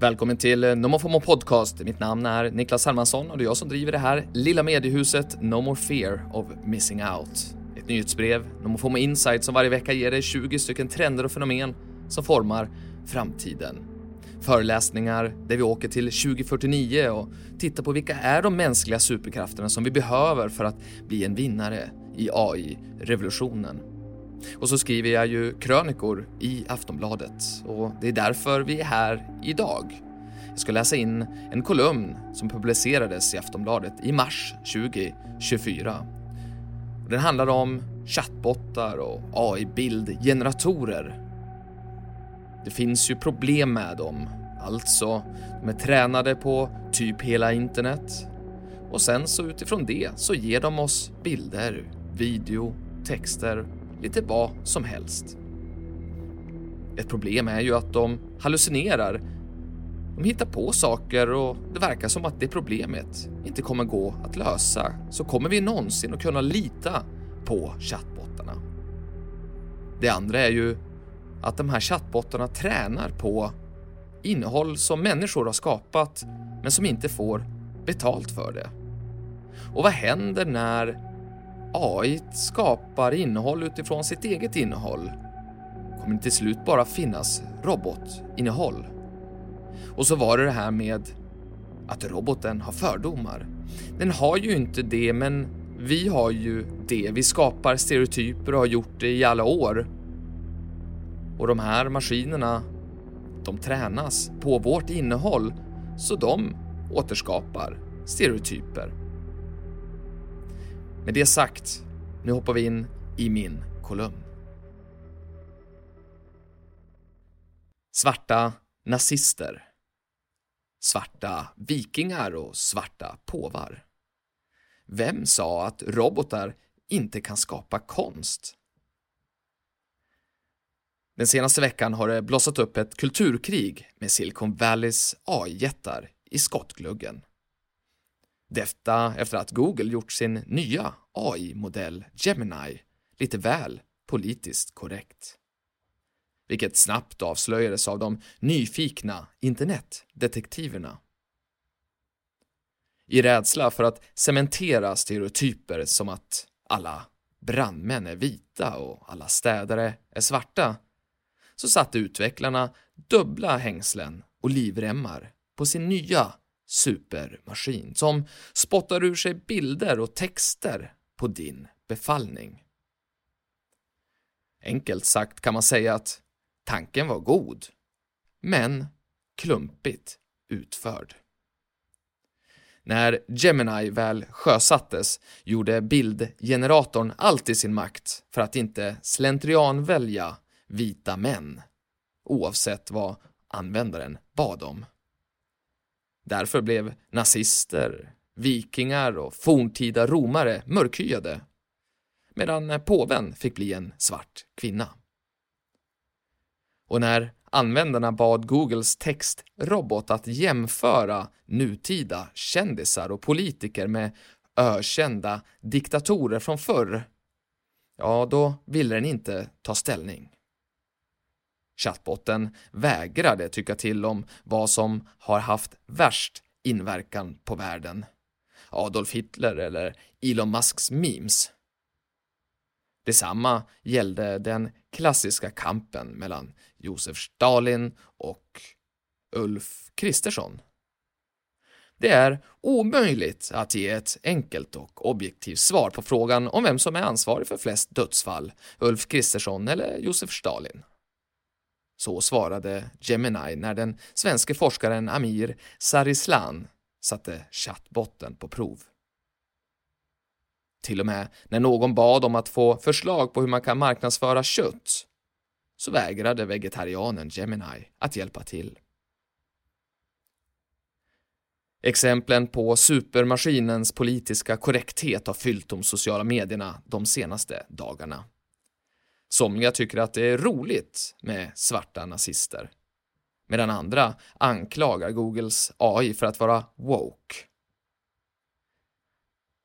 Välkommen till NoMoFoMo Podcast. Mitt namn är Niklas Hermansson och det är jag som driver det här lilla mediehuset No More Fear of Missing Out. Ett nyhetsbrev, NoMoFoMo Insight, som varje vecka ger dig 20 stycken trender och fenomen som formar framtiden. Föreläsningar där vi åker till 2049 och tittar på vilka är de mänskliga superkrafterna som vi behöver för att bli en vinnare i AI-revolutionen. Och så skriver jag ju krönikor i Aftonbladet och det är därför vi är här idag. Jag ska läsa in en kolumn som publicerades i Aftonbladet i mars 2024. Den handlar om chattbottar och AI-bildgeneratorer. Det finns ju problem med dem, alltså de är tränade på typ hela internet och sen så utifrån det så ger de oss bilder, video, texter lite vad som helst. Ett problem är ju att de hallucinerar. De hittar på saker och det verkar som att det problemet inte kommer gå att lösa. Så kommer vi någonsin att kunna lita på chattbottarna? Det andra är ju att de här chattbottarna tränar på innehåll som människor har skapat men som inte får betalt för det. Och vad händer när AI skapar innehåll utifrån sitt eget innehåll kommer det till slut bara finnas robotinnehåll. Och så var det det här med att roboten har fördomar. Den har ju inte det, men vi har ju det. Vi skapar stereotyper och har gjort det i alla år. Och de här maskinerna, de tränas på vårt innehåll, så de återskapar stereotyper. Med det sagt, nu hoppar vi in i min kolumn. Svarta nazister. Svarta vikingar och svarta påvar. Vem sa att robotar inte kan skapa konst? Den senaste veckan har det blossat upp ett kulturkrig med Silicon Valleys AI-jättar i skottgluggen. Detta efter att Google gjort sin nya AI-modell Gemini lite väl politiskt korrekt. Vilket snabbt avslöjades av de nyfikna internetdetektiverna. I rädsla för att cementera stereotyper som att alla brandmän är vita och alla städare är svarta så satte utvecklarna dubbla hängslen och livremmar på sin nya supermaskin som spottar ur sig bilder och texter på din befallning. Enkelt sagt kan man säga att tanken var god, men klumpigt utförd. När Gemini väl sjösattes gjorde bildgeneratorn allt i sin makt för att inte slentrian välja vita män, oavsett vad användaren bad om. Därför blev nazister, vikingar och forntida romare mörkhyade, medan påven fick bli en svart kvinna. Och när användarna bad Googles textrobot att jämföra nutida kändisar och politiker med ökända diktatorer från förr, ja, då ville den inte ta ställning. Chatbotten vägrade tycka till om vad som har haft värst inverkan på världen. Adolf Hitler eller Elon Musks memes. Detsamma gällde den klassiska kampen mellan Josef Stalin och Ulf Kristersson. Det är omöjligt att ge ett enkelt och objektivt svar på frågan om vem som är ansvarig för flest dödsfall, Ulf Kristersson eller Josef Stalin. Så svarade Gemini när den svenske forskaren Amir Sarislan satte chattbotten på prov. Till och med när någon bad om att få förslag på hur man kan marknadsföra kött så vägrade vegetarianen Gemini att hjälpa till. Exemplen på supermaskinens politiska korrekthet har fyllt de sociala medierna de senaste dagarna. Somliga tycker att det är roligt med svarta nazister, medan andra anklagar Googles AI för att vara woke.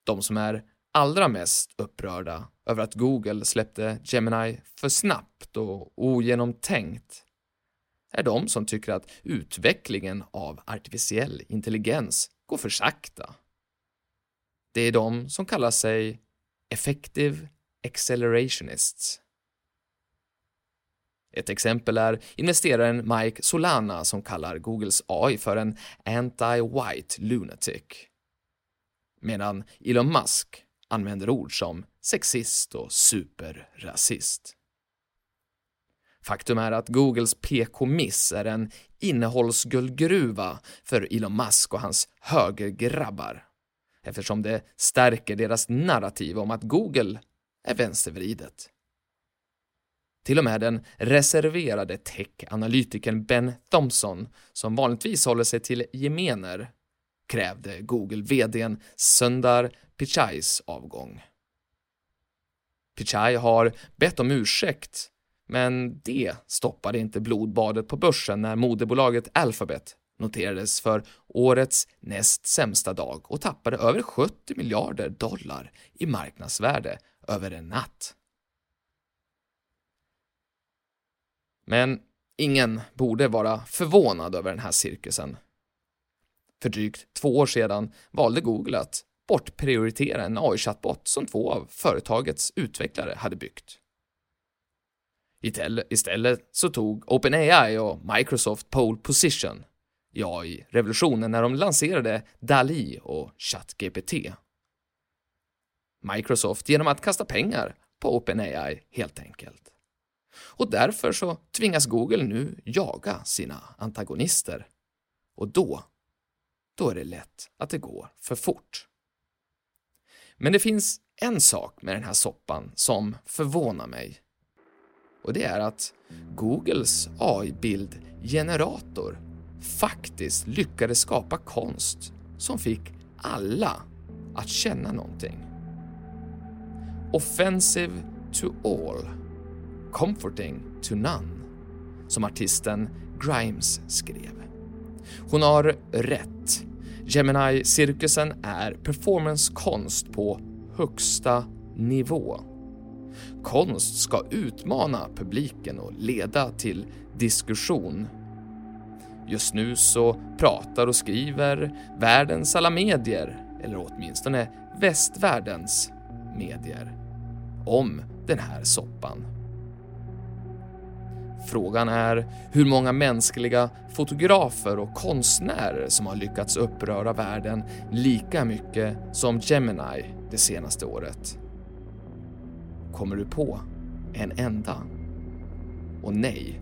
De som är allra mest upprörda över att Google släppte Gemini för snabbt och ogenomtänkt är de som tycker att utvecklingen av artificiell intelligens går för sakta. Det är de som kallar sig effective accelerationists. Ett exempel är investeraren Mike Solana som kallar Googles AI för en anti-white lunatic. Medan Elon Musk använder ord som sexist och superrasist. Faktum är att Googles PK-miss är en innehållsguldgruva för Elon Musk och hans högergrabbar eftersom det stärker deras narrativ om att Google är vänstervridet. Till och med den reserverade tech-analytikern Ben Thompson, som vanligtvis håller sig till gemener, krävde Google-VDn Sundar Pichais avgång. Pichai har bett om ursäkt, men det stoppade inte blodbadet på börsen när moderbolaget Alphabet noterades för årets näst sämsta dag och tappade över 70 miljarder dollar i marknadsvärde över en natt. Men ingen borde vara förvånad över den här cirkusen. För drygt två år sedan valde Google att bortprioritera en AI-chatbot som två av företagets utvecklare hade byggt. Istället så tog OpenAI och Microsoft pole position i AI-revolutionen när de lanserade DALI och ChatGPT. Microsoft genom att kasta pengar på OpenAI helt enkelt. Och därför så tvingas Google nu jaga sina antagonister. Och då, då är det lätt att det går för fort. Men det finns en sak med den här soppan som förvånar mig. Och det är att Googles AI-bildgenerator faktiskt lyckades skapa konst som fick alla att känna någonting. Offensive to all, comforting to none, som artisten Grimes skrev. Hon har rätt. Gemini-cirkusen är performancekonst på högsta nivå. Konst ska utmana publiken och leda till diskussion Just nu så pratar och skriver världens alla medier, eller åtminstone västvärldens medier, om den här soppan. Frågan är hur många mänskliga fotografer och konstnärer som har lyckats uppröra världen lika mycket som Gemini det senaste året. Kommer du på en enda? Och nej,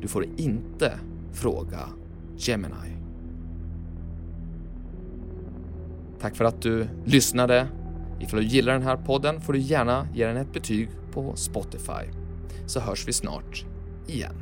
du får inte fråga Gemini. Tack för att du lyssnade. Ifall du gillar den här podden får du gärna ge den ett betyg på Spotify. Så hörs vi snart Yeah.